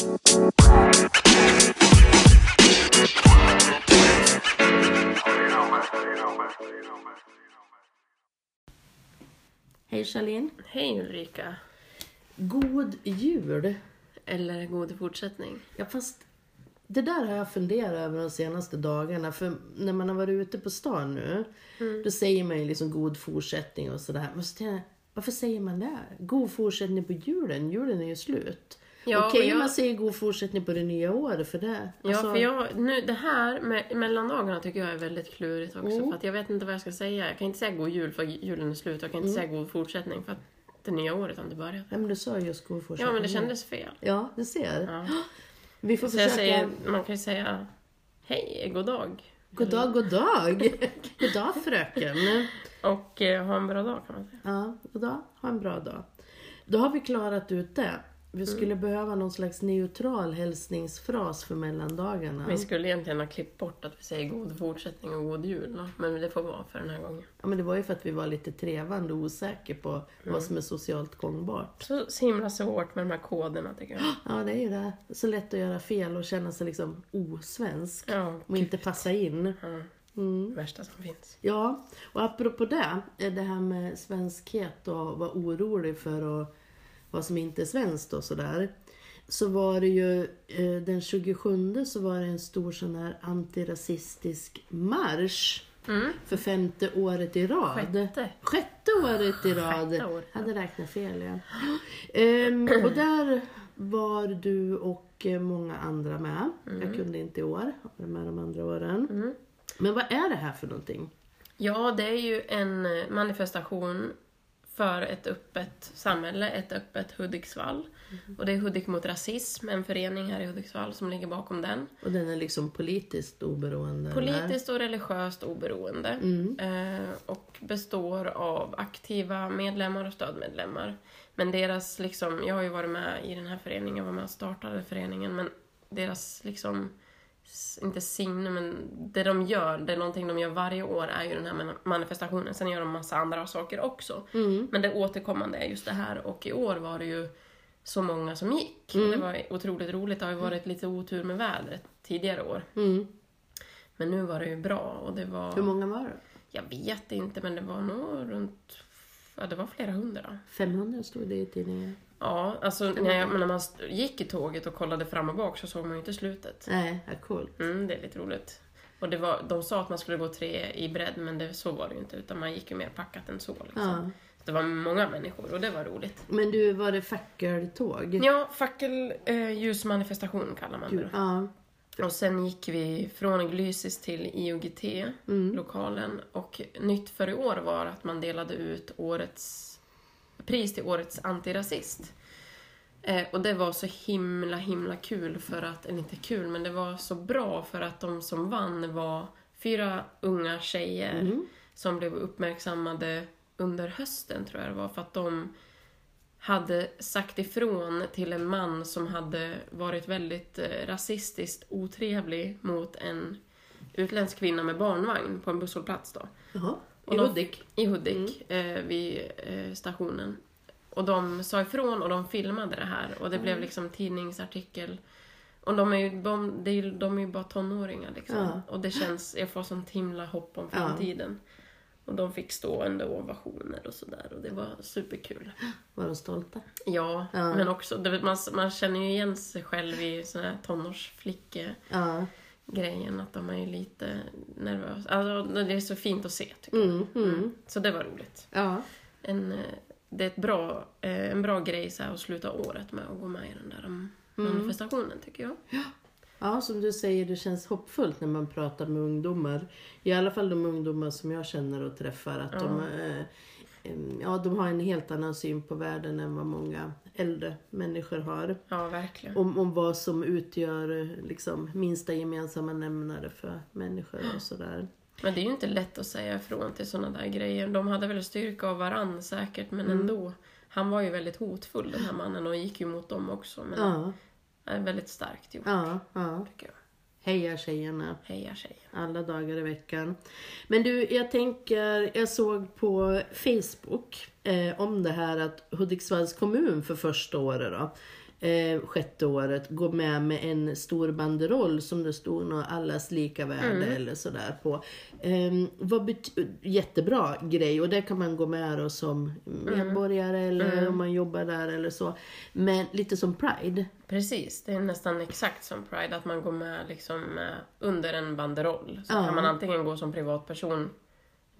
Hej Charlene. Hej Ulrika. God jul. Eller god fortsättning. Ja, fast det där har jag funderat över de senaste dagarna. För när man har varit ute på stan nu, då säger man ju liksom god fortsättning och sådär. Men så jag, varför säger man det? God fortsättning på julen? Julen är ju slut. Ja, Okej om jag- man säger god fortsättning på det nya året, för det... Ja, alltså- för jag, nu, det här med mellandagarna tycker jag är väldigt klurigt också. Mm. För att jag vet inte vad jag ska säga. Jag kan inte säga god jul för julen är slut. Jag kan inte Mm. säga god fortsättning för att det nya året har inte börjat. Ja, men du sa just god fortsättning. Ja, men det kändes fel. Ja, du ser. Ja. Vi får Så försöka... säger, man kan ju säga hej, god dag. God dag, god dag. god dag fröken. Och eh, ha en bra dag kan man säga. Ja, god dag. Ha en bra dag. Då har vi klarat ut det. Vi skulle behöva någon slags neutral hälsningsfras för mellandagarna. Vi skulle egentligen ha klippt bort att vi säger god fortsättning och god jul. då. Men det får vara för den här gången. Ja, men det var ju för att vi var lite trevande och osäkra på vad som är socialt gångbart. Så, så himla svårt med de här koderna tycker jag. Ja, det är ju det. Så lätt att göra fel och känna sig liksom osvensk. Ja, Och inte passa in. ja. Mm. värsta som finns. Ja, och apropå det, det här med svenskhet och vara orolig för och vad som inte är svenskt och sådär. Så var det ju eh, den 27 så var det en stor sån här antirasistisk marsch Mm. för femte året i rad. Sjätte. Sjätte året i rad. Sjätte året, ja. Hade räknat fel ja. Ehm, och där var du och eh, många andra med. Jag kunde inte i år, jag var med de andra åren. Mm. Men vad är det här för någonting? Ja, det är ju en eh, manifestation för ett öppet samhälle, ett öppet Hudiksvall. Och det är Hudik mot rasism, en förening här i Hudiksvall som ligger bakom den. Och den är liksom politiskt oberoende? eller? Politiskt och religiöst oberoende. Mm. Eh, och består av aktiva medlemmar och stödmedlemmar. Men deras, liksom, jag har ju varit med i den här föreningen, jag var med och startade föreningen, men deras liksom inte signum, men det de gör, det är någonting de gör varje år, är ju den här man- manifestationen. Sen gör de massa andra saker också. Mm. Men det återkommande är just det här. Och i år var det ju så många som gick. Mm. Det var otroligt roligt. Det har ju varit lite otur med vädret tidigare år. Mm. Men nu var det ju bra och det var... Hur många var det? Jag vet inte, men det var nog runt... Ja, det var flera hundra. 500 stod det i tidningen. Ja, alltså när, jag, när man gick i tåget och kollade fram och bak så såg man ju inte slutet. Nej, ja, coolt. Mm, det är lite roligt. Och det var, de sa att man skulle gå tre i bredd, men det, så var det ju inte. Utan man gick ju mer packat än så. Liksom. Ja. Det var många människor och det var roligt. Men du, var det fackeltåg? Ja, fackelljusmanifestation kallar man det. Ja. Och sen gick vi från Glysis till IOGT, Mm. lokalen. Och nytt för i år var att man delade ut årets pris till årets antirasist. Eh, och det var så himla, himla kul för att, eller inte kul, men det var så bra för att de som vann var fyra unga tjejer Mm. som blev uppmärksammade under hösten, tror jag det var, för att de hade sagt ifrån till en man som hade varit väldigt eh, rasistiskt otrevlig mot en utländsk kvinna med barnvagn på en busshållplats då. Jaha. Och I de- Hudik? I Hudik, eh, vid eh, stationen. Och de sa ifrån och de filmade det här och det blev liksom tidningsartikel. Och de är ju, de, är, de är ju bara tonåringar liksom. Ja. Och det känns, jag får sånt himla hopp om Ja. framtiden. Och de fick stående ovationer och sådär och det var superkul. Var de stolta? Ja, Ja. men också, man, man känner ju igen sig själv i sån här tonårsflicke Ja. Grejen att de är lite nervösa. Alltså, det är så fint att se tycker jag. Mm, mm. Så det var roligt. Ja. En, eh, det är ett bra, eh, en bra grej så här, att sluta året med att gå med i den där um, manifestationen tycker jag. Ja, som du säger, det känns hoppfullt när man pratar med ungdomar. I alla fall de ungdomar som jag känner och träffar. Att de, eh, ja, de har en helt annan syn på världen än vad många äldre människor har. Ja, verkligen. Om, om vad som utgör liksom, minsta gemensamma nämnare för människor och sådär. Men det är ju inte lätt att säga ifrån till sådana där grejer. De hade väl styrka av varann säkert, men ändå. Han var ju väldigt hotfull den här mannen och gick ju mot dem också. Men Ja, är väldigt starkt gjort, ja, ja. tycker jag. Heja tjejerna. Heja tjejer. alla dagar i veckan. Men du, jag tänker, jag såg på Facebook eh, om det här att Hudiksvalls kommun för första året då, eh, sjätte året gå med med en stor banderoll som det stod något allas lika värde eller sådär på. Eh, vad jättebra grej och det kan man gå med då som medborgare eller om man jobbar där eller så. Men lite som Pride. Precis, det är nästan exakt som Pride, att man går med liksom eh, under en banderoll. Så kan man antingen gå som privatperson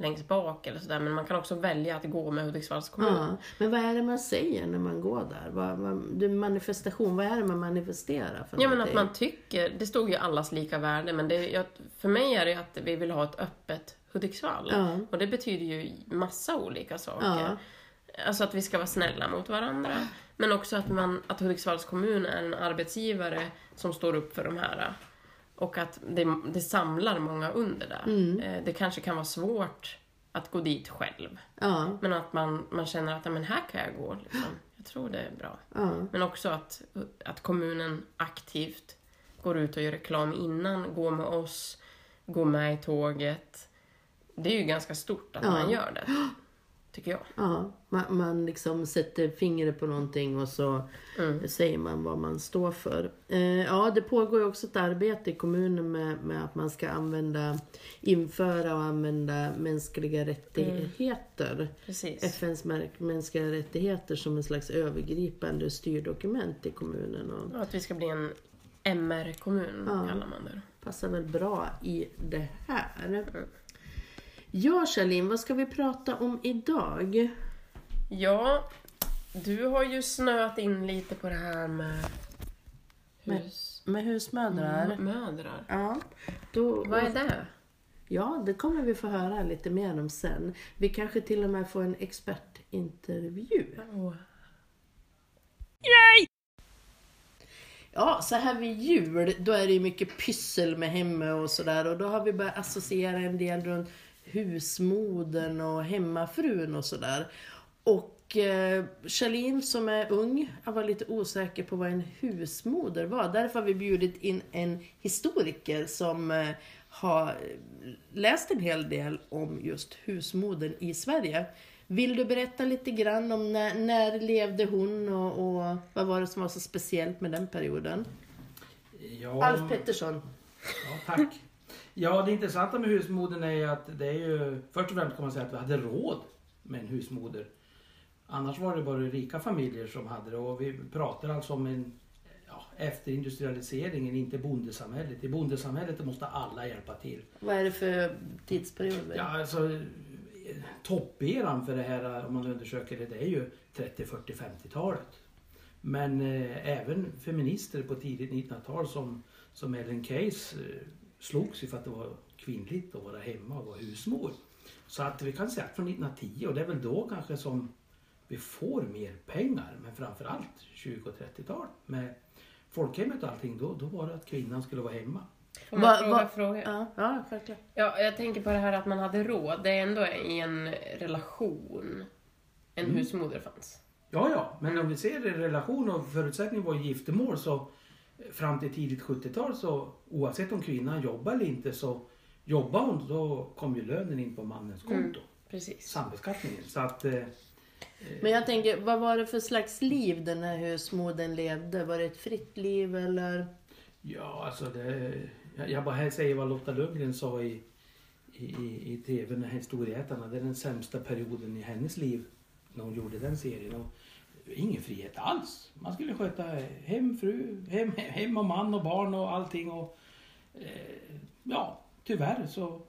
längst bak eller sådär, men man kan också välja att gå med Hudiksvalls kommun. Ja. Men vad är det man säger när man går där? Vad, vad, manifestation, vad är det man manifesterar för Ja men att man tycker, det stod ju allas lika värde, men det, för mig är det att vi vill ha ett öppet Hudiksvall. Ja. Och det betyder ju massa olika saker. Ja. Alltså att vi ska vara snälla mot varandra. Men också att, man, att Hudiksvalls kommun är en arbetsgivare som står upp för de här. Och att det, det samlar många under det. Mm. Eh, Det kanske kan vara svårt att gå dit själv. Ja, Men att man, man känner att "Ja, men här kan jag gå. Liksom. Jag tror det är bra. ja. Men också att, att kommunen aktivt går ut och gör reklam innan, går med oss, går med i tåget. Det är ju ganska stort att Ja. man gör det, tycker jag. Ja, man, man liksom sätter fingret på någonting och så Mm. säger man vad man står för. Eh, ja, det pågår också ett arbete i kommunen med, med att man ska använda, införa och använda mänskliga rättigheter. Precis. FNs mänskliga rättigheter som en slags övergripande styrdokument i kommunen. Och Och att vi ska bli en MR-kommun, Ja. kallar man det. passar väl bra i det här. Ja, Charlene, vad ska vi prata om idag? Ja, du har ju snöat in lite på det här med hus... Med husmödrar? Mm, mödrar. Ja, då, Vad är det? Ja, det kommer vi få höra lite mer om sen. Vi kanske till och med får en expertintervju. Oh. Ja, så här vid jul, då är det ju mycket pyssel med hemma och sådär. Och då har vi börjat associera en del runt husmodern och hemmafrun och sådär. Och eh, Charlene som är ung, jag var lite osäker på vad en husmoder var. Därför har vi bjudit in en historiker som eh, har läst en hel del om just husmodern i Sverige. Vill du berätta lite grann om när, när levde hon och, och vad var det som var så speciellt med den perioden? Ja, Alf Pettersson. ja, tack. Ja, det intressanta med husmodern är att det är ju, först och främst kan man säga att vi hade råd med en husmoder. Annars var det bara rika familjer som hade det och vi pratar alltså om en, ja, efter industrialiseringen, inte bondesamhället. I bondesamhället måste alla hjälpa till. Vad är det för tidsperiod? Ja, alltså topperan för det här om man undersöker det, det är ju 30, 40, 50-talet. Men eh, även feminister på tidigt 1900-tal som, som Ellen Keyes eh, slogs ju för att det var kvinnligt att vara hemma och vara husmor. Så att vi kan säga att från 1910 och det är väl då kanske som vi får mer pengar. Men framförallt 20 och 30-tal med folkhemmet och allting. Då, då var det att kvinnan skulle vara hemma. Får man Va- fråga va- frågor? Ja, ja självklart. Ja, jag tänker på det här att man hade råd. Det är ändå i en relation en Mm. husmoder fanns. Ja, ja, men om vi ser det i relation och förutsättning var giftermål så fram till tidigt 70-tal så oavsett om kvinnan jobbar eller inte så jobbar hon då kom ju lönen in på mannens konto. Mm. Precis. Sambeskattningen. Så att eh, Men jag tänker, vad var det för slags liv den här husmodern levde? Var det ett fritt liv eller? ja, alltså det, jag, jag bara här säger vad Lotta Lundgren sa i, i, i, i tv när Historieätarna. Det är den sämsta perioden i hennes liv när hon gjorde den serien. Och ingen frihet alls. Man skulle sköta hem, fru, hem, hem och man och barn och allting. Och, eh, ja, tyvärr så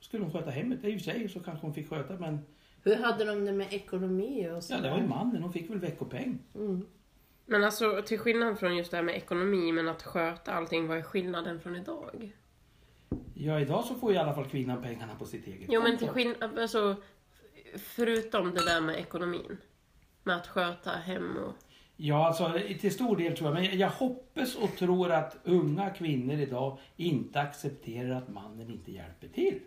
skulle hon sköta hemmet. I och för sig så kanske hon fick sköta men Hur hade de det med ekonomi och så? ja, det var ju mannen. Hon fick väl veckopeng. Mm. Men alltså till skillnad från just det här med ekonomi, men att sköta allting, vad är skillnaden från idag? Ja, idag så får i alla fall kvinnan pengarna på sitt eget Jo men till skillnad, alltså förutom det där med ekonomin. Med att sköta hem och... Ja, alltså till stor del tror jag. Men jag hoppas och tror att unga kvinnor idag inte accepterar att mannen inte hjälper till.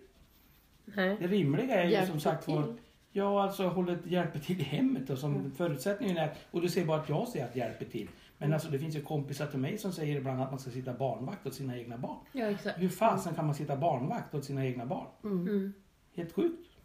Nej. Det rimliga är ju Hjälper som sagt var, till? Ja, alltså håller, hjälper till i hemmet och som förutsättningen är, och du ser bara att jag säger att hjälper till. Men alltså det finns ju kompisar till mig som säger ibland att man ska sitta barnvakt åt sina egna barn. Ja exakt. Hur fasen kan man sitta barnvakt åt sina egna barn? Mm. Helt sjukt.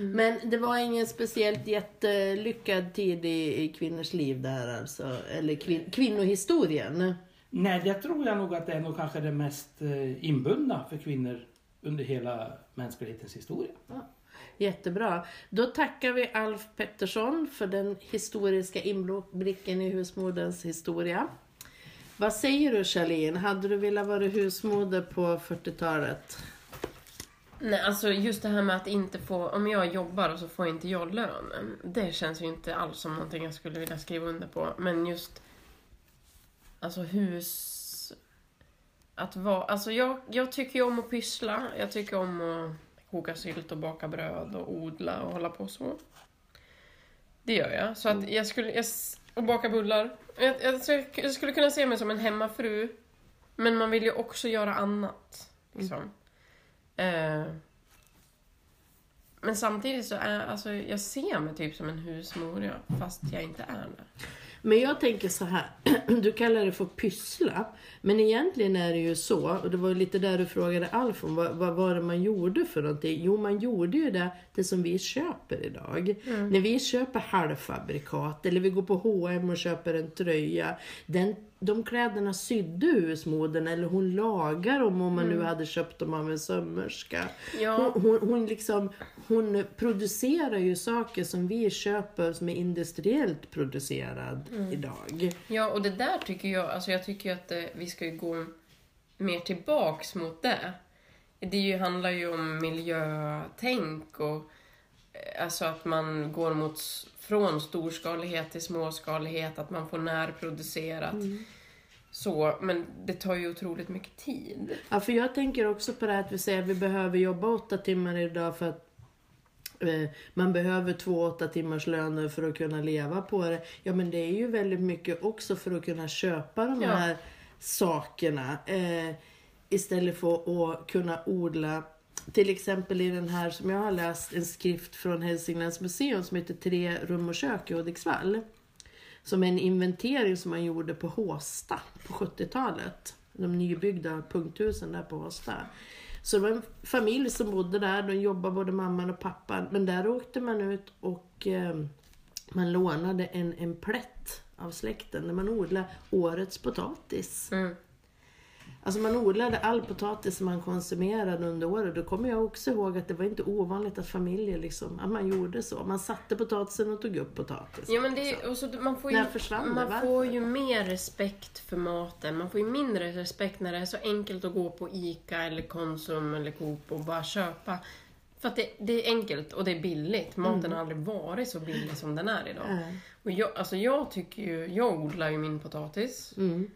Men det var ingen speciellt jättelyckad tid i, i kvinnors liv där alltså, eller kvin, kvinnohistorien. Nej, det tror jag nog att det är nog kanske det mest eh, inbundna för kvinnor under hela mänsklighetens historia. Jättebra. Då tackar vi Alf Pettersson för den historiska inblicken i husmoderns historia. Vad säger du Charlene? Hade du velat vara husmoder på 40-talet? Nej, alltså just det här med att inte få, om jag jobbar och så får inte jag lönen. Det känns ju inte alls som någonting jag skulle vilja skriva under på. Men just, alltså hus... Att vara, alltså jag, jag tycker ju om att pyssla. Jag tycker om att koka sylt och baka bröd och odla och hålla på så. Det gör jag. Så att jag skulle, jag, och baka bullar. Jag, jag, jag skulle kunna se mig som en hemmafru. Men man vill ju också göra annat. Liksom. Eh, men samtidigt så är, alltså, jag ser mig typ som en husmor, fast jag inte är det. Men jag tänker så här, du kallar det för pyssla. Men egentligen är det ju så, och det var lite där du frågade Alf om, vad, vad var det man gjorde för någonting? Jo, man gjorde ju det, det som vi köper idag. När vi köper halvfabrikat, eller vi går på H&M och köper en tröja. Den, de kläderna sydde husmodern, eller hon lagar dem om man nu hade köpt dem av en sömmerska. Ja. Hon, hon, hon, liksom, hon producerar ju saker som vi köper som är industriellt producerad idag. Ja, och det där tycker jag, alltså jag tycker att eh, vi ska ju gå mer tillbaks mot det. Det ju, handlar ju om miljötänk och eh, alltså att man går mot, från storskalighet till småskalighet, att man får närproducerat. Så, men det tar ju otroligt mycket tid. Ja, för jag tänker också på det här att vi säger att vi behöver jobba åtta timmar idag för att eh, man behöver två åtta timmars löner för att kunna leva på det. Ja men det är ju väldigt mycket också för att kunna köpa de Ja. här sakerna. Eh, istället för att kunna odla till exempel i den här som jag har läst en skrift från Hälsinglands museum som heter Tre rum och kök i Hudiksvall. Som är en inventering som man gjorde på Håsta på 70-talet. De nybyggda punkthusen där på Håsta. Så det var en familj som bodde där, de jobbade både mamman och pappan. Men där åkte man ut och eh, man lånade en, en plätt av släkten där man odlade årets potatis. Mm. Alltså man odlade all potatis som man konsumerade under året. Då kommer jag också ihåg att det var inte ovanligt att familjer liksom, att man gjorde så. Man satte potatisen och tog upp potatisen. Ja, men det, är- och så, man får ju, försvann det? man Varför? får ju mer respekt för maten. Man får ju mindre respekt när det är så enkelt att gå på ICA eller Konsum eller Coop och bara köpa. För att det, det är enkelt och det är billigt. Maten har aldrig varit så billig som den är idag. Nej. Och jag, alltså jag tycker ju, jag odlar ju min potatis. Mm.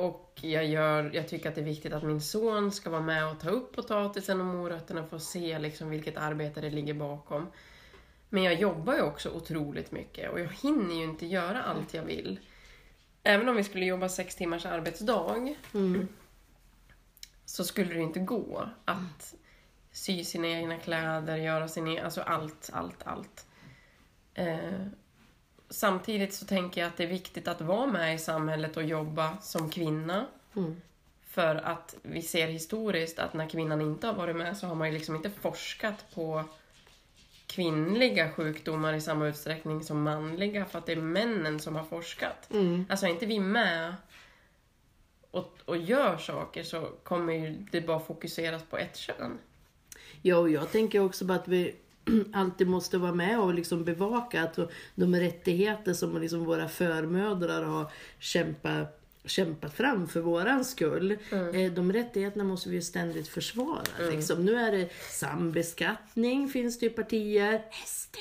Och jag, gör, jag tycker att det är viktigt att min son ska vara med och ta upp potatisen och morötterna för att se liksom vilket arbete det ligger bakom. Men jag jobbar ju också otroligt mycket och jag hinner ju inte göra allt jag vill. Även om vi skulle jobba sex timmars arbetsdag Mm. så skulle det inte gå att sy sina egna kläder, göra sin egen, alltså allt, allt, allt. Eh, samtidigt så tänker jag att det är viktigt att vara med i samhället och jobba som kvinna. Mm. För att vi ser historiskt att när kvinnan inte har varit med så har man ju liksom inte forskat på kvinnliga sjukdomar i samma utsträckning som manliga för att det är männen som har forskat. Mm. Alltså är inte vi med och, och gör saker så kommer ju det bara fokuseras på ett kön. Ja, och jag tänker också på att vi alltid måste vara med och liksom bevaka att de rättigheter som liksom våra förmödrar har kämpat kämpat fram för våran skull. Eh, De rättigheterna måste vi ju ständigt försvara. Liksom. Nu är det sambeskattning finns det ju partier, SD,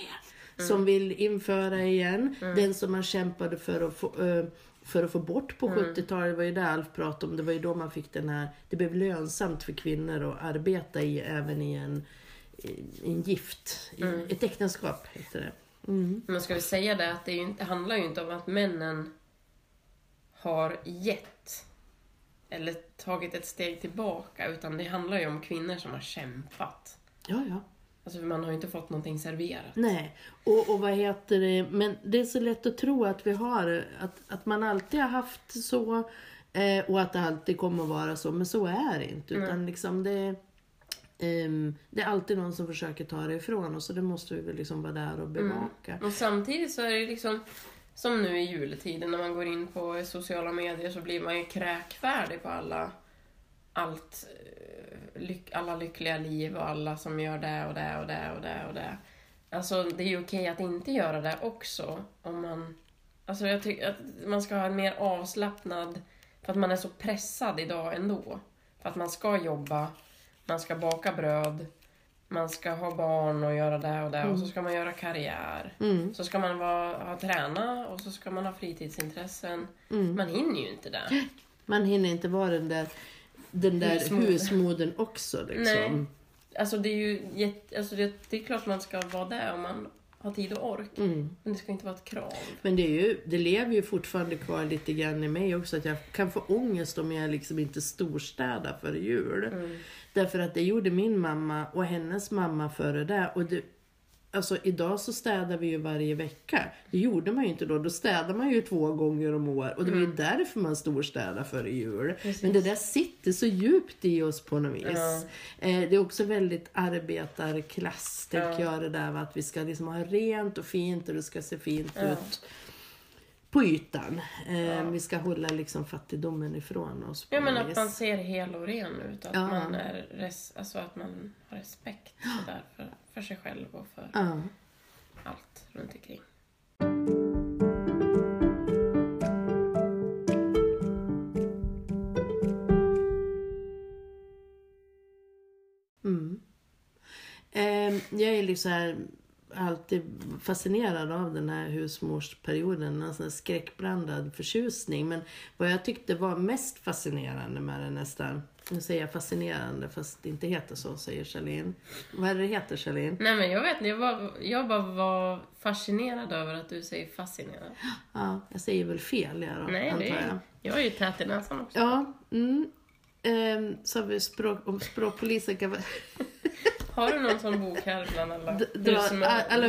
som vill införa igen. Den som man kämpade för att få, eh, för att få bort på 70-talet, det var ju det Alf pratade om, det var ju då man fick den här, det blev lönsamt för kvinnor att arbeta i, även i en, en gift, i ett äktenskap heter det. Mm. Men ska vi säga det att det, ju det handlar ju inte om att männen har gett eller tagit ett steg tillbaka utan det handlar ju om kvinnor som har kämpat. Ja, ja. Alltså man har ju inte fått någonting serverat. Nej, och, och vad heter det, men det är så lätt att tro att vi har, att, att man alltid har haft så eh, och att det alltid kommer att vara så, men så är det inte. Utan liksom det, ehm, det är alltid någon som försöker ta det ifrån oss och det måste vi väl liksom vara där och bevaka. Och samtidigt så är det liksom, som nu i juletiden när man går in på sociala medier så blir man ju kräkfärdig på alla, allt, eh, lyck, alla lyckliga liv och alla som gör det och det och det och det och det. Alltså det är ju okej att inte göra det också om man, alltså jag tycker att man ska ha en mer avslappnad, för att man är så pressad idag ändå. För att man ska jobba, man ska baka bröd, man ska ha barn och göra det och det och så ska man göra karriär. Mm. Så ska man vara, ha träna och så ska man ha fritidsintressen. Mm. Man hinner ju inte det. Man hinner inte vara den där, den där Husmoder. husmodern också liksom. Nej. Alltså det är ju jätte, alltså det, det är klart man ska vara det om man har tid och ork. Mm. Men det ska inte vara ett krav. Men det, är ju, det lever ju fortfarande kvar lite grann i mig också att jag kan få ångest om jag liksom inte storstädar före jul. Mm. Därför att det gjorde min mamma och hennes mamma före det. Och det alltså idag så städar vi ju varje vecka. Det gjorde man ju inte då. Då städar man ju två gånger om året. Och det var ju därför man storstädar före jul. Precis. Men det där sitter så djupt i oss på något vis. Ja. Eh, det är också väldigt arbetarklass, tänker Ja. jag, det där att vi ska liksom ha rent och fint och det ska se fint Ja. ut på ytan. Eh, Ja. Vi ska hålla liksom fattigdomen ifrån oss. Ja men att man ser hel och ren ut. Att Ja. man är res, alltså att man har respekt sådär för, för sig själv och för Ja. allt runt omkring. Mm. Eh, jag är liksom här, alltid fascinerad av den här husmorsperioden. En sån här skräckblandad förtjusning. Men vad jag tyckte var mest fascinerande med det nästan. Nu säger jag fascinerande fast det inte heter så, säger Charlene. Vad är det heter Charlene? Nej men jag vet inte, jag, var, jag bara var fascinerad över att du säger fascinerad. Ja, jag säger väl fel jag då, Nej, antar jag. är, jag är ju tät i näsan också. Ja, mm. Ehm, så har vi språk, om språkpolisen kan. Har du någon sån bok här bland alla husmödrar? alla.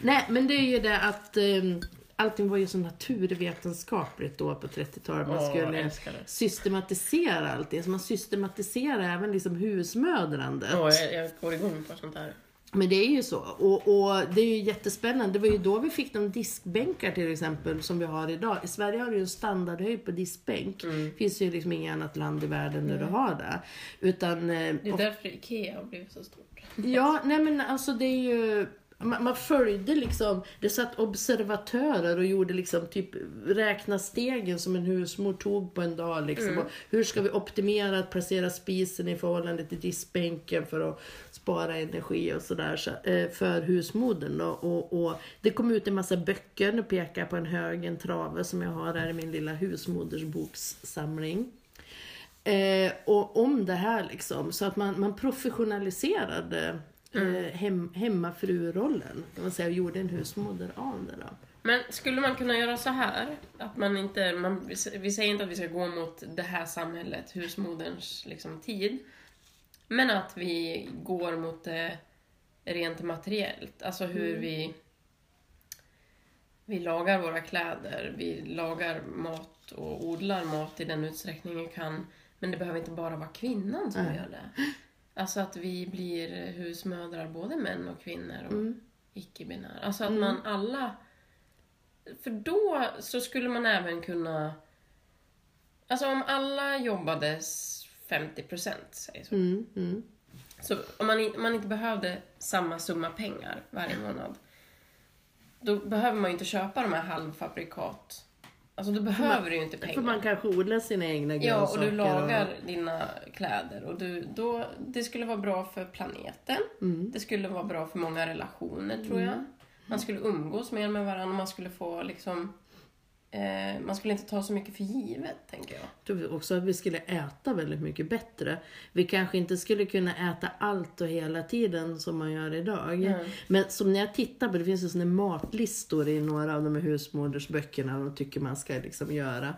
Nej, men det är ju det att um, allting var ju så naturvetenskapligt då på 30-talet. Man skulle systematisera allting. Så man systematiserar även liksom husmödrandet. Åh, jag, jag går igång på sånt här. Men det är ju så. Och, och det är ju jättespännande. Det var ju då vi fick de diskbänkar till exempel som vi har idag. I Sverige har du ju en standardhöjd på diskbänk. Mm. Det finns ju liksom inget annat land i världen där du har det. Utan, eh, Det är därför Ikea har blivit så stort. Ja, nej men alltså det är ju... Man, man följde liksom, det satt observatörer och gjorde liksom typ räkna stegen som en husmor tog på en dag liksom. Och hur ska vi optimera att placera spisen i förhållande till diskbänken för att spara energi och sådär så, eh, för husmodern. då. Och, och det kom ut en massa böcker, nu pekar jag på en hög, en trave som jag har här i min lilla husmodersbokssamling. Eh, och om det här liksom, så att man, man professionaliserade eh, hem, hemmafrurollen. Kan man säga, och gjorde en husmoder av det då. Men skulle man kunna göra så här? Att man inte, man, vi säger inte att vi ska gå mot det här samhället, husmoderns liksom, tid. Men att vi går mot det rent materiellt. Alltså hur vi, vi lagar våra kläder, vi lagar mat och odlar mat i den utsträckning vi kan. Men det behöver inte bara vara kvinnan som Nej. gör det. Alltså att vi blir husmödrar, både män och kvinnor och Mm. icke-binära. Alltså att man alla... För då så skulle man även kunna... Alltså om alla jobbade s- 50 procent, säger så. Mm, mm. Så om man, om man inte behövde samma summa pengar varje månad. Då behöver man ju inte köpa de här halvfabrikat. Alltså då behöver du ju inte pengar. För man kanske odlar sina egna Ja, grönsaker. och du lagar dina kläder. Och du, då, det skulle vara bra för planeten. Mm. Det skulle vara bra för många relationer, tror jag. Man skulle umgås mer med varandra. Man skulle få liksom... Eh, man skulle inte ta så mycket för givet, tänker jag. Jag tror också att vi skulle äta väldigt mycket bättre. Vi kanske inte skulle kunna äta allt och hela tiden som man gör idag. Nej. Men som när jag tittar på, det finns ju såna matlistor i några av de här husmodersböckerna de tycker man ska liksom göra.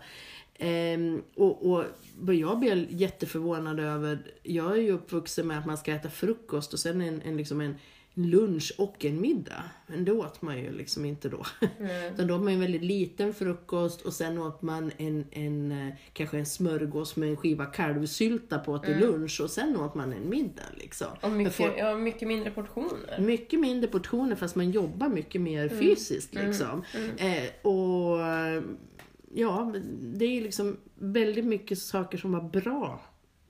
Ehm, och, och vad jag blir jätteförvånad över, jag är ju uppvuxen med att man ska äta frukost och sen en, en, liksom en lunch och en middag. Men det åt man ju liksom inte då. Mm. Utan då åt man en väldigt liten frukost och sen åt man en, en, eh, kanske en smörgås med en skiva kalvsylta på till lunch och sen åt man en middag. Liksom. Mm. Och mycket, folk- ja, mycket mindre portioner. mycket mindre portioner fast man jobbar mycket mer Mm. fysiskt. Liksom. Eh, och ja, det är ju liksom väldigt mycket saker som var bra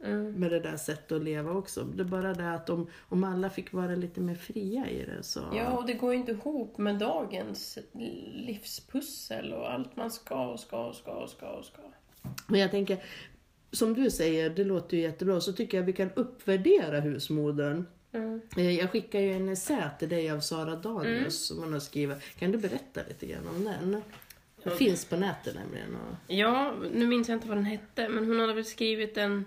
Mm. med det där sättet att leva också. Det är bara det att om, om alla fick vara lite mer fria i det så... Ja, och det går ju inte ihop med dagens livspussel och allt man ska och ska och ska och ska och ska. Men jag tänker, som du säger, det låter ju jättebra, så tycker jag vi kan uppvärdera husmodern. Mm. Eh, Jag skickar ju en essä till dig av Sara Danius som hon har skrivit. Kan du berätta lite grann om den? Den finns på nätet nämligen. Och Ja, nu minns jag inte vad den hette, men hon hade väl skrivit en...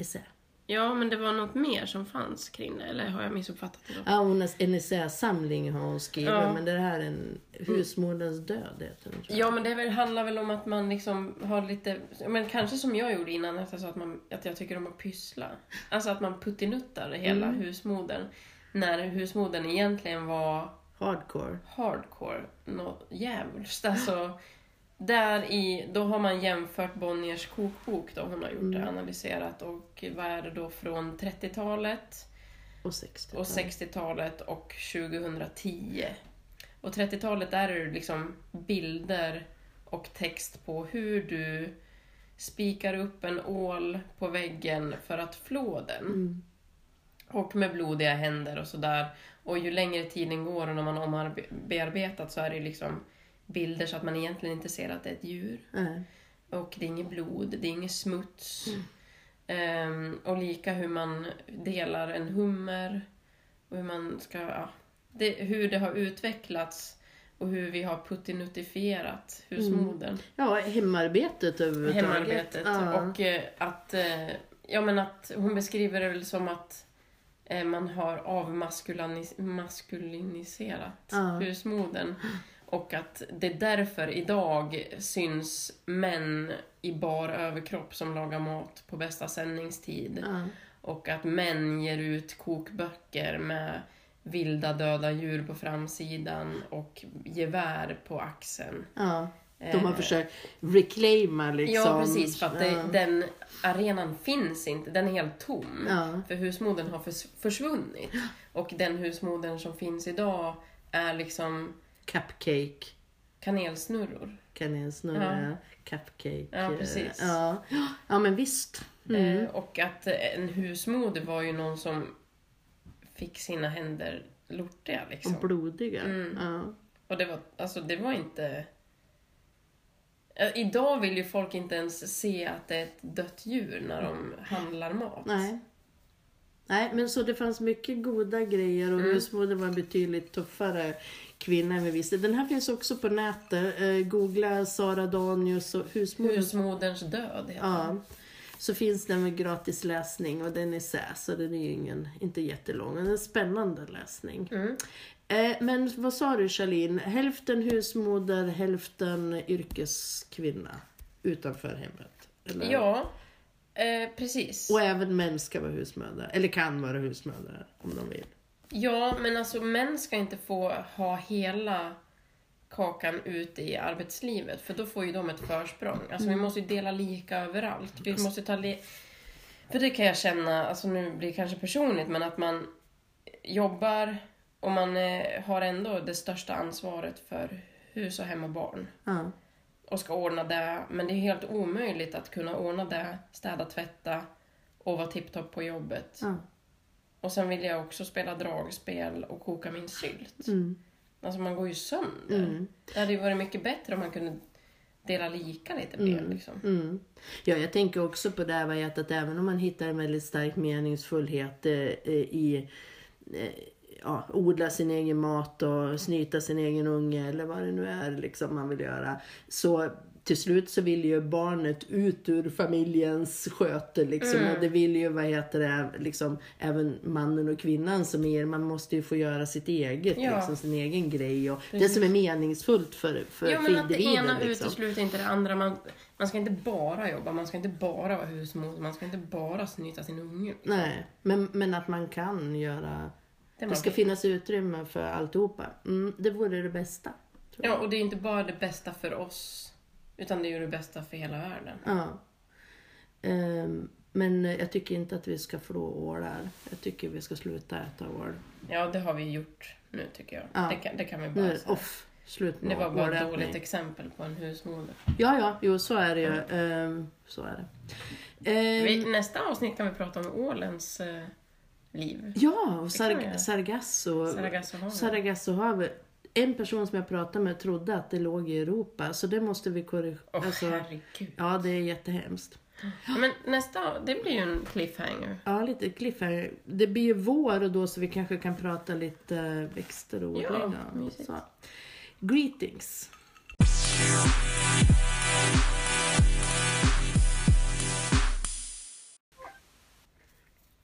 essä. Ja, men det var något mer som fanns kring det, eller har jag missuppfattat det då? Ja, hon har en essäsamling har hon skrivit, Ja. men det här är en Husmoderns död heter den. Ja, men det väl, handlar väl om att man liksom har lite, men kanske som jag gjorde innan, att jag sa att, man, att jag tycker om att pyssla. Alltså att man puttinuttar hela husmodern. När husmodern egentligen var Hardcore. hardcore, något jävligt. Alltså, där i, då har man jämfört Bonniers kokbok, då hon har gjort det, analyserat och vad är det då från 30-talet Och 60 och 60-talet och 2010. Och 30-talet där är det liksom bilder och text på hur du spikar upp en ål på väggen för att flå den. Mm. Och med blodiga händer och sådär. Och ju längre tiden går och när man har ombearbetat så är det liksom bilder så att man egentligen inte ser att det är ett djur. Nej. Och det är inget blod, det är inget smuts. Ehm, och lika hur man delar en hummer. Och hur man ska, ja, det, hur det har utvecklats. Och hur vi har puttinuttifierat husmodern. Ja, hemarbetet överhuvudtaget. Hemarbetet. Ja. Och eh, att, eh, ja men att hon beskriver det väl som att eh, man har avmaskuliniserat Ja. husmodern. Och att det därför idag syns män i bar överkropp som lagar mat på bästa sändningstid. Ja. Och att män ger ut kokböcker med vilda döda djur på framsidan och gevär på axeln. Ja. De har Eh, försökt reclaima liksom. Ja, precis. För att det, ja. den arenan finns inte. Den är helt tom. Ja. För husmodern har förs- försvunnit. Och den husmodern som finns idag är liksom Cupcake. kanelsnurror. Kanelsnurra, cupcake. Ja, eh, precis. Ja, ja men visst. Mm. Eh, och att eh, en husmoder var ju någon som fick sina händer lortiga liksom. Och blodiga. Mm. Ja. Och det var, alltså det var inte... Eh, Idag vill ju folk inte ens se att det är ett dött djur när de handlar mat. Nej. Nej, men så det fanns mycket goda grejer och Mm. husmodern var betydligt tuffare kvinna än vi visste. Den här finns också på nätet. Eh, googla Sara Danius och husmodern. Husmoderns död heter Ja. den. Så finns den med gratis läsning och den är sä, så den är ju ingen, inte jättelång. Den är en spännande läsning. Mm. Eh, men vad sa du Charlene? Hälften husmoder, hälften yrkeskvinna utanför hemmet? Eller? Ja, eh, precis. Och även män ska vara husmödrar, eller kan vara husmödrar om de vill. Ja, men alltså män ska inte få ha hela kakan ute i arbetslivet för då får ju de ett försprång. Alltså vi måste ju dela lika överallt. Vi måste ta le- För det kan jag känna, alltså nu blir det kanske personligt, men att man jobbar och man eh, har ändå det största ansvaret för hus och hem och barn. Ja. och ska ordna det. Men det är helt omöjligt att kunna ordna det, städa, tvätta och vara tipptopp på jobbet. Ja. Och sen vill jag också spela dragspel och koka min sylt. Mm. Alltså man går ju sönder. Mm. Det hade ju varit mycket bättre om man kunde dela lika lite mer. Liksom. Mm. Ja, jag tänker också på det här heter att även om man hittar en väldigt stark meningsfullhet eh, eh, i eh, ja, odla sin egen mat och snyta sin egen unge eller vad det nu är liksom man vill göra. Så till slut så vill ju barnet ut ur familjens sköte liksom. Mm. Och det vill ju, vad heter det, liksom även mannen och kvinnan som är, man måste ju få göra sitt eget, Ja. liksom sin egen grej och det som är meningsfullt för, för, Jo, för men att det individen. ena liksom. utesluter inte det andra. Man, man ska inte bara jobba, man ska inte bara vara husmor, man ska inte bara snyta sin unge. liksom. Nej, men, men att man kan göra Det, Det ska bra. finnas utrymme för alltihopa. Mm, det vore det bästa. Ja, och det är inte bara det bästa för oss, utan det är ju det bästa för hela världen. Ja. Ehm, men jag tycker inte att vi ska flå ålar. Jag tycker vi ska sluta äta ål. Ja, det har vi gjort nu tycker jag. Ja. Det, kan, det kan vi bara säga. off. Slut med Det var bara ett dåligt exempel på en husmoder. Ja, ja, jo så är det ju. Ehm, så är det. Ehm, Vi, nästa avsnitt kan vi prata om ålens eh, liv. Ja, och Det kan vi Sar- göra. Sargasso. Sargassohavet. Sargassohavet. En person som jag pratade med trodde att det låg i Europa, så det måste vi korrigera. Åh alltså, herregud. ja, det är jättehemskt. Ja, men nästa, det blir ju en cliffhanger. Ja, lite cliffhanger. Det blir ju vår och då så vi kanske kan prata lite eh, växter och Ja, odling. och så. Greetings.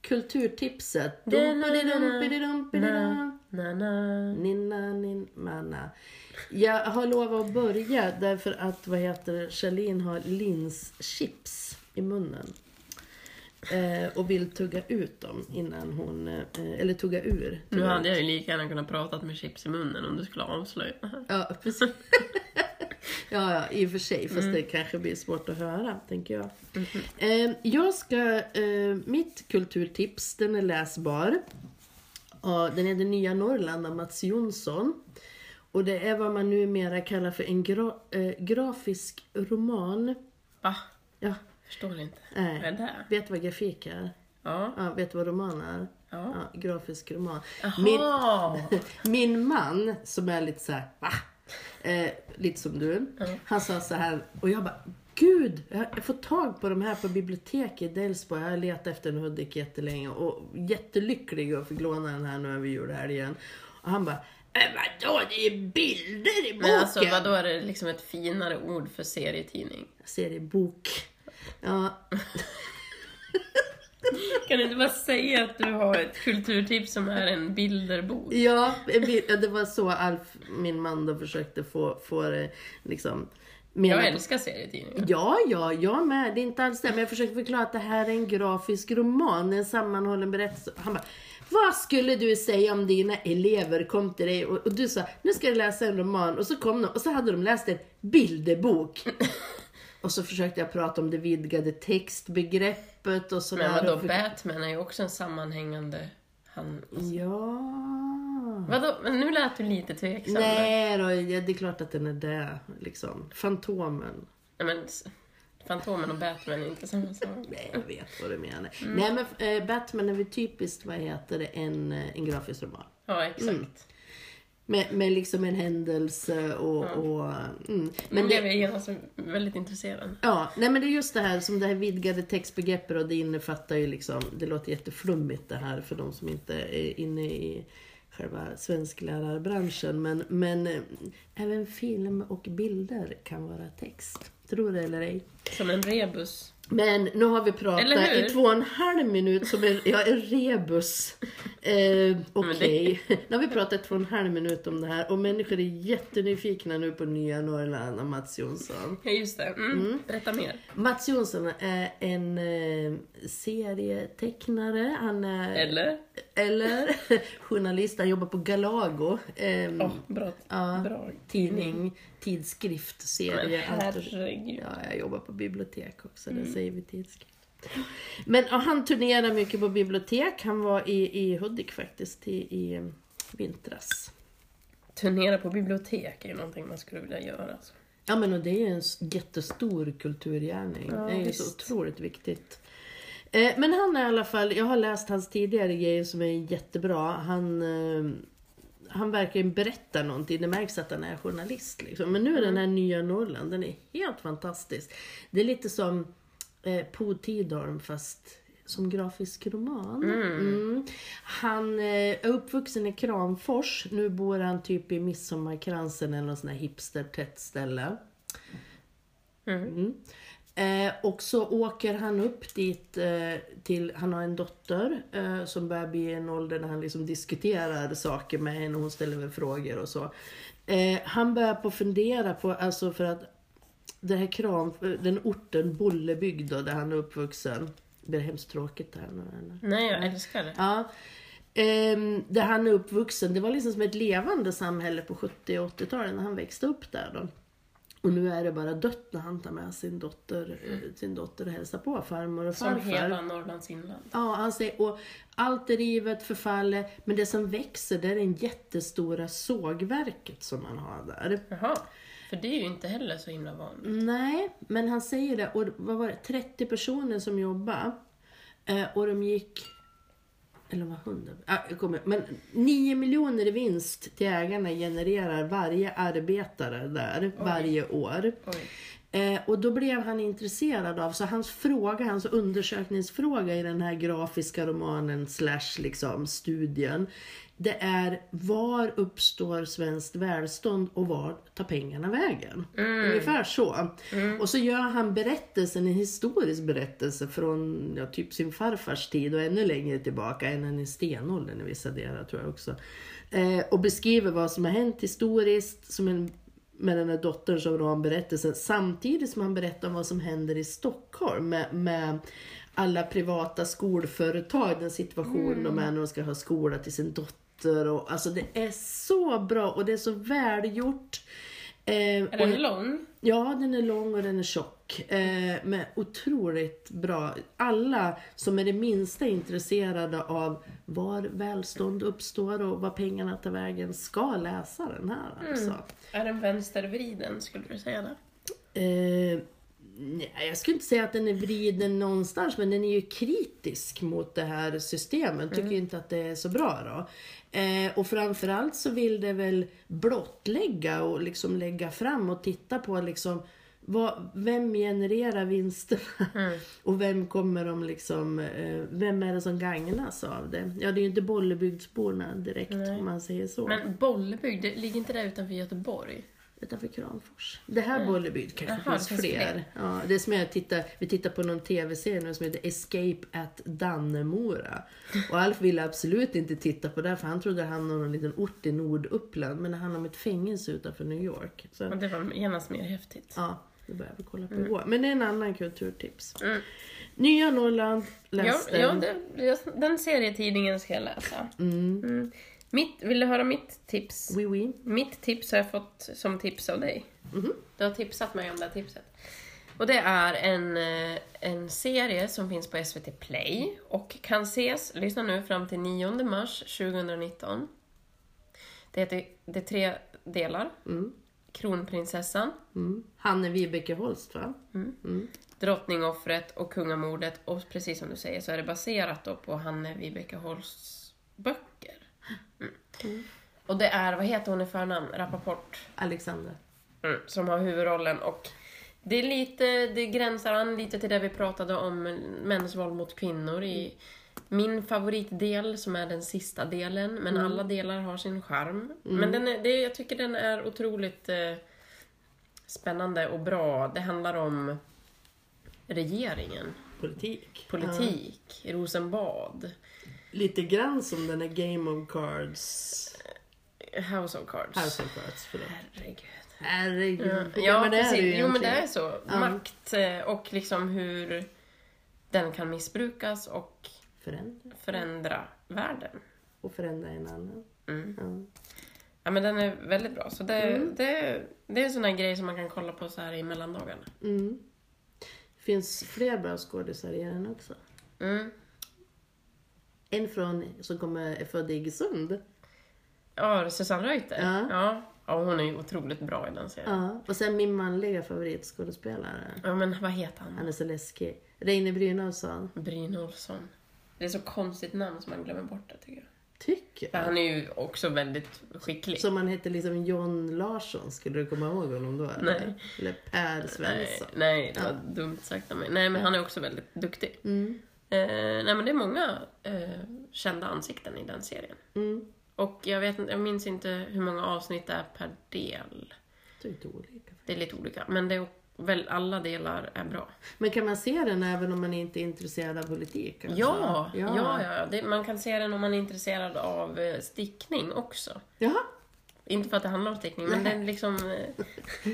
Kulturtipset. Dumpididumpididumpididum. Na, na. Ninna, nin, manna. Jag har lovat att börja därför att vad heter Charlene har linschips i munnen. Eh, och vill tugga ut dem innan hon, eh, eller tugga ur. Nu hade jag ju lika gärna kunnat prata med chips i munnen om du skulle avslöja. Ja, precis. ja, ja, i och för sig. Fast det kanske blir svårt att höra, tänker jag. Eh, jag ska, eh, mitt kulturtips, den är läsbar. Ja, den är Det nya Norrland av Mats Jonsson. Och det är vad man numera kallar för en gra, eh, grafisk roman. Va? Ja, Förstår inte. Nej. Vad är det? vet du vad grafik är? Ja. Ja, vet du vad roman är? Ja. Ja, grafisk roman. Jaha! Min man som är lite så här, va? Eh, lite som du. Han sa så här, och jag bara, gud, jag har fått tag på de här på biblioteket i Delsbo. Jag har letat efter en Hudik jättelänge och jättelycklig och fick låna den här nu över julhelgen. Och han bara, äh, vadå, det är ju bilder i boken. Men alltså vadå är det liksom ett finare ord för serietidning? Seriebok. Ja, Kan du inte bara säga att du har ett kulturtips som är en bilderbok? Ja, det var så Alf, min man, då försökte få, få det liksom... mena Jag älskar serietidningar. Ja, ja, jag med. Det är inte alls det. Men jag försöker förklara att det här är en grafisk roman, en sammanhållen berättelse. Han bara, vad skulle du säga om dina elever kom till dig och, och du sa, nu ska jag läsa en roman. Och så kom de och så hade de läst en bilderbok. och så försökte jag prata om det vidgade textbegreppet och sådär. Men vadå, Batman är ju också en sammanhängande... Han... Ja. Vadå, men nu lät du lite tveksam. Nej då, ja, det är klart att den är det. Liksom. Fantomen. Nej, men Fantomen och Batman är inte samma sak. Nej, jag vet vad du menar. Mm. Nej, men eh, Batman är väl typiskt, vad heter det, en, eh, en grafisk roman. Ja, exakt. Mm. Med, med liksom en händelse och... och mm. Men nu blev jag genast väldigt intresserad. ja, nej men det är just det här som det här vidgade textbegreppet och det innefattar ju liksom, det låter jätteflummigt det här för de som inte är inne i själva svensklärarbranschen. Men, men eh, även film och bilder kan vara text. Tror det eller ej. Som en rebus. Men nu har vi pratat i två och en halv minut som en, ja, en rebus. Eh, Okej, nu har vi pratat två och en halv minut om det här och människor är jättenyfikna nu på nya Norrland och Mats Jonsson. Ja, just det. Mm. Berätta mer. Mats Jonsson är en eh, serietecknare, han är, Eller? eller journalist, han jobbar på Galago. Eh, Åh, bra. ja, bra. tidning, tidskrift, Men serie. och- herregud. Ja, jag jobbar på bibliotek också, Mm. det säger vi tidskrift. Men han turnerar mycket på bibliotek. Han var i, i Hudik faktiskt i, i vintras. Turnera på bibliotek är ju någonting man skulle vilja göra. Alltså. Ja men och det är en jättestor kulturgärning. Ja, det är ju så otroligt viktigt. Eh, men han är i alla fall, jag har läst hans tidigare grejer som är jättebra. Han, eh, han verkar ju berätta någonting. Det märks att han är journalist. Liksom. Men nu är den här nya Norrland, den är helt fantastisk. Det är lite som eh, Po Tidholm fast som grafisk roman. Mm. Han eh, är uppvuxen i Kramfors. Nu bor han typ i Midsommarkransen eller något sånt här hipster-tätt ställe. Mm. Eh, och så åker han upp dit eh, till, han har en dotter eh, som börjar bli en ålder när han liksom diskuterar saker med henne och hon ställer väl frågor och så. Eh, han börjar på fundera på, alltså för att det här kram, den orten Bollebygd då, där han är uppvuxen. Det blir hemskt tråkigt det här nu eller? Nej, jag älskar det. Ja. ehm, där han är uppvuxen, det var liksom som ett levande samhälle på 70 och 80-talet när han växte upp där då. Och nu är det bara dött när han tar med sin dotter, eh, sin dotter och hälsar på farmor och Som farfar. hela Norrlands inland. Ja, han säger, och allt är rivet, förfaller, men det som växer det är det jättestora sågverket som man har där. Jaha. För det är ju inte heller så himla vanligt. Nej, men han säger det. Och vad var det? 30 personer som jobbade. Eh, och de gick... Eller vad hundra? Ah, jag kommer, men 9 miljoner i vinst till ägarna genererar varje arbetare där varje år. Oj. Eh, och då blev han intresserad av, så hans fråga, hans undersökningsfråga i den här grafiska romanen slash liksom studien. Det är var uppstår svenskt välstånd och var tar pengarna vägen? Ungefär så. Och så gör han berättelsen, en historisk berättelse från ja, typ sin farfars tid och ännu längre tillbaka, än i stenåldern i vissa delar tror jag också. Eh, och beskriver vad som har hänt historiskt som en med den här dottern som har en berättelse samtidigt som han berättar om vad som händer i Stockholm med, med alla privata skolföretag, den situation de är när de ska ha skola till sin dotter. Och, alltså det är så bra och det är så välgjort. Eh, Är den lång? Ja, den är lång och den är tjock. Eh, men otroligt bra. Alla som är det minsta intresserade av var välstånd uppstår och var pengarna tar vägen ska läsa den här. Alltså. Är den vänstervriden, skulle du säga det? Eh, nej, jag skulle inte säga att den är vriden någonstans, men den är ju kritisk mot det här systemet. Tycker inte att det är så bra då. Eh, och framförallt så vill det väl blottlägga och liksom lägga fram och titta på liksom vad, vem genererar vinsterna? Och vem kommer de liksom, eh, vem är det som gagnas av det? Ja, det är ju inte Bollebygdsborna direkt om man säger så. Men Bollebygd, ligger inte det utanför Göteborg? Utanför Kramfors. Det här Bollebygd kanske Jaha, finns det finns fler. fler. Ja, det är som jag tittar, vi tittar på någon tv-serie nu som heter Escape at Dannemora. Och Alf ville absolut inte titta på det för han trodde det handlade om en liten ort i Norduppland. Men det handlar om ett fängelse utanför New York. Så, Och det var genast mer häftigt. ja, det börjar vi kolla på igår. Men det är en annan kulturtips. Mm. Nya Norrland, Ja, läs ja den. det, jag- den serietidningen ska jag läsa. Mm. Mitt, vill du höra mitt tips? Oui, oui. Mitt tips har jag fått som tips av dig. Mhm. Du har tipsat mig om det här tipset. Och det är en, eh, en serie som finns på SVT Play och kan ses, lyssna nu, fram till 9 mars 2019. Det, heter, det är tre delar. Mm. Kronprinsessan, Mm. Hanne Vibeke Holst va? Drottningoffret och kungamordet. Och precis som du säger så är det baserat då på Hanne Vibeke Holsts böcker. Mm. Och det är, vad heter hon i förnamn? Rappaport. Alexander. Mm, som har huvudrollen och det är lite, det gränsar an lite till det vi pratade om mäns våld mot kvinnor i min favoritdel som är den sista delen, men alla delar har sin charm. Men den är, det, jag tycker den är otroligt eh, spännande och bra. Det handlar om regeringen, Politik. politik, Rosenbad, Lite grann som den är Game of Cards. House of Cards. House of Cards, förlåt. Herregud. Herregud. Ja, men det är precis. det ju jo, men det är så. Ja. Makt eh, och liksom hur den kan missbrukas och Förändra. förändra världen. Och förändra en annan. Mm. Ja. Ja, men den är väldigt bra. Så det, Mm. det, det är en sån här grej som man kan kolla på så här i mellandagarna. Mm. finns fler bra skådisar i den också. Mm. En från, som kommer, är född i Iggesund. Ja, Susanne Reuter. Ja. Ja. ja, hon är ju otroligt bra i den serien. Ja. Och sen min manliga favoritskådespelare. Ja, men vad heter han? Han är så läskig. Reine Brynolfsson. Bryn Olsson. Det är så konstigt namn som man glömmer bort det tycker jag. Tycker jag. han är ju också väldigt skicklig. Som han hette liksom John Larsson. Skulle du komma ihåg honom då? eller? Nej. Eller Per Nej, Svensson. nej, det var dumt sagt av mig. Nej, men han är också väldigt duktig. Mm. Eh, nej, men det är många eh, kända ansikten i den serien. Mm. Och jag, vet, jag minns inte hur många avsnitt det är per del. Det är lite olika. Det är lite olika, men det är väl alla delar är bra. Men kan man se den även om man inte är intresserad av politik? alltså? Ja, ja, ja. Det, man kan se den om man är intresserad av eh, stickning också. Jaha. Inte för att det handlar om stickning, men den liksom... eh,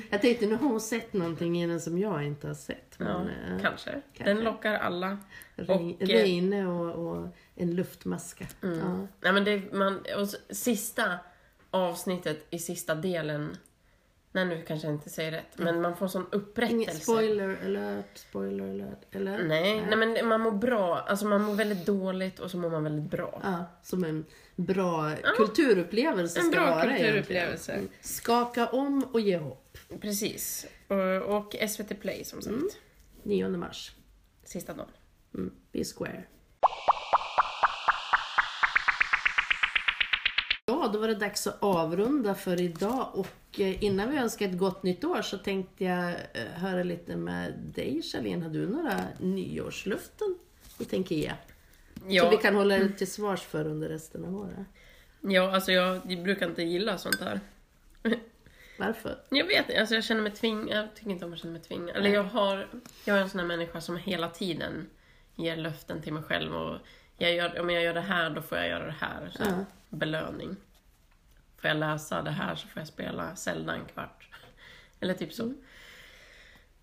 Jag tänkte, nu har hon sett någonting i den som jag inte har sett. Ja, Men, eh, kanske. kanske. Den lockar alla. Och, eh, Reine och, och en luftmaska. Mm. Ja. Nej, men det, man, och sista avsnittet i sista delen... Nej, nu kanske jag inte säger rätt, men man får sån upprättelse. Inget spoiler alert, spoiler alert, eller? Nej, nej, men man mår bra. Alltså man mår väldigt dåligt och så mår man väldigt bra. Ja, som en bra kulturupplevelse en ska bra vara kulturupplevelse. egentligen. Mm. Skaka om och ge hopp. Precis. Och, och SVT Play som sagt. 9 mars. Sista dagen. Mm. Be square. Ja, då var det dags att avrunda för idag och eh, innan vi önskar ett gott nytt år så tänkte jag eh, höra lite med dig Charlene. Har du några nyårslöften du tänker ge? Som vi Ja, kan hålla dig till svars för under resten av året. ja, alltså jag brukar inte gilla sånt här. Varför? Jag vet inte, alltså jag känner mig tvingad. Jag tycker inte om att känna mig tvingad. Eller jag har, jag är en sån här människa som hela tiden ger löften till mig själv och jag gör, om jag gör det här då får jag göra det här. Så Ja. Belöning. Får jag läsa det här så får jag spela Zelda en kvart. Eller typ så.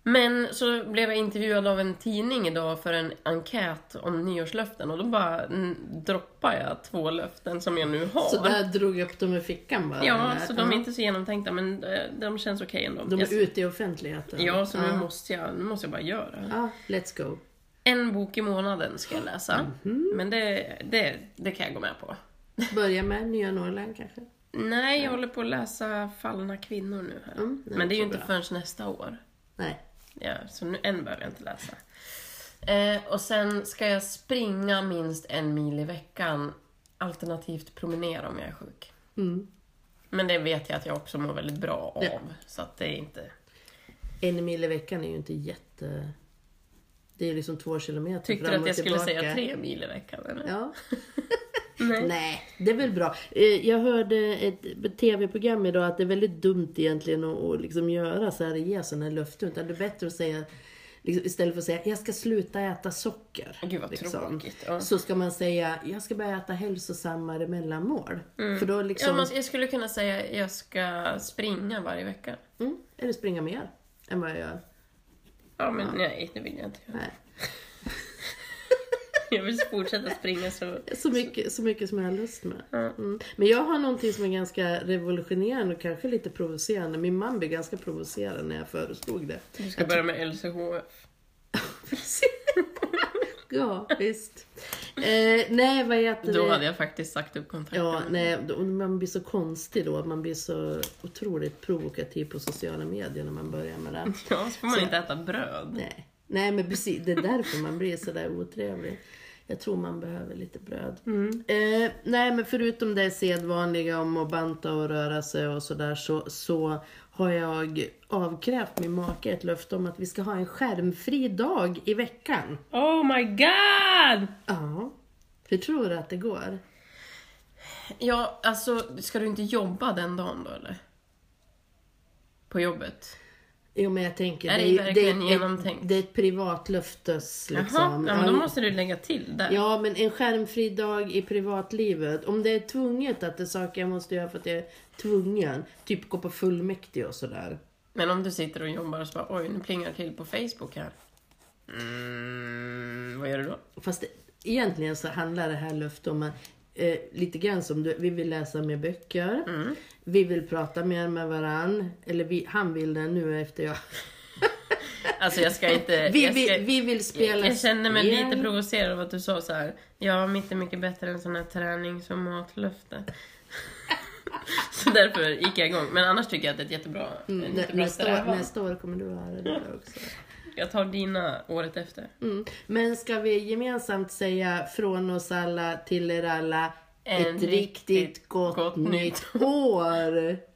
Men så blev jag intervjuad av en tidning idag för en enkät om nyårslöften och då bara mm, droppade jag två löften som jag nu har. Så där drog jag upp dem i fickan bara? Ja, så de är inte så genomtänkta men eh, de känns okej ändå. De Jag- är ute i offentligheten? Ja, så nu ja. måste jag, nu måste jag bara göra. Ja, let's go. En bok i månaden ska jag läsa. Mhm. Men det, det, det kan jag gå med på. Börja med Nya Norrland kanske? Nej, jag håller på att läsa Fallna kvinnor nu här. Mm, det Men det är ju inte bra. förrän nästa år. Nej. Ja, så nu, än behöver jag inte läsa. Eh, och sen ska jag springa minst en mil i veckan. Alternativt promenera om jag är sjuk. Mm. Men det vet jag att jag också mår väldigt bra av. Ja. Så att det är inte... En mil i veckan är ju inte jätte... Det är liksom två kilometer Tyckte du fram att jag och skulle tillbaka. säga tre mil i veckan? Eller? Ja. Nej. Nej, det är väl bra. Eh, Jag hörde ett tv-program idag att det är väldigt dumt egentligen att, att liksom göra så här, ge sådana här löften. Utan det är bättre att säga, liksom, istället för att säga jag ska sluta äta socker. Gud vad liksom, tråkigt. Ja. Så ska man säga jag ska börja äta hälsosammare mellanmål. För då liksom, Ja, jag skulle kunna säga jag ska springa varje vecka. mm, eller springa mer än vad jag gör. Ja, men nej, det vill jag inte göra. Nej. Jag vill fortsätta springa så... Så mycket, så mycket som jag har lust med. Mm. Men jag har någonting som är ganska revolutionerande och kanske lite provocerande. Min man blev ganska provocerad när jag föreslog det. Du ska börja med LCHF. ja, visst. Eh, nej, vad heter Då det? hade jag faktiskt sagt upp kontraktet. Ja, nej, då- man blir så konstig då. Man blir så otroligt provokativ på sociala medier när man börjar med det. Ja, så får man Så- inte äta bröd. Nej, nej men precis. Det är därför man blir så där otrevlig. Jag tror man behöver lite bröd. Eh, nej, men förutom det sedvanliga om att banta och röra sig och sådär så, så har jag avkrävt min make ett löfte om att vi ska ha en skärmfri dag i veckan. Oh my god! Ja. Hur tror du att det går? Ja, alltså, ska du inte jobba den dagen då eller? På jobbet? Jo men jag tänker, Är det är- verkligen är ett-? Det är ett privat löftes liksom. Jaha, ja, men då måste du lägga till där. Ja, men en skärmfri dag i privatlivet. Om det är tvunget att det är saker jag måste göra för att jag är tvungen. Typ gå på fullmäktige och sådär. Men om du sitter och jobbar och så bara, oj, nu plingar det till på Facebook här. Mm, vad gör du då? Fast det, egentligen så handlar det här löftet om att eh, lite grann som du, vi vill läsa mer böcker. Mm. Vi vill prata mer med varann. Eller vi, han vill det nu efter jag. Alltså jag ska inte... Vi, jag, ska, vi, vi vill spela jag känner mig spel. lite provocerad av att du sa så här. Ja, mitt är mycket bättre än sån här tränings och matlöfte. så därför gick jag igång. Men annars tycker jag att det är ett jättebra, Mm, jättebra nästa, år, nästa år kommer du ha det där också. Jag tar dina året efter. Mm. Men ska vi gemensamt säga från oss alla till er alla En ett riktigt riktigt gott, gott nytt år!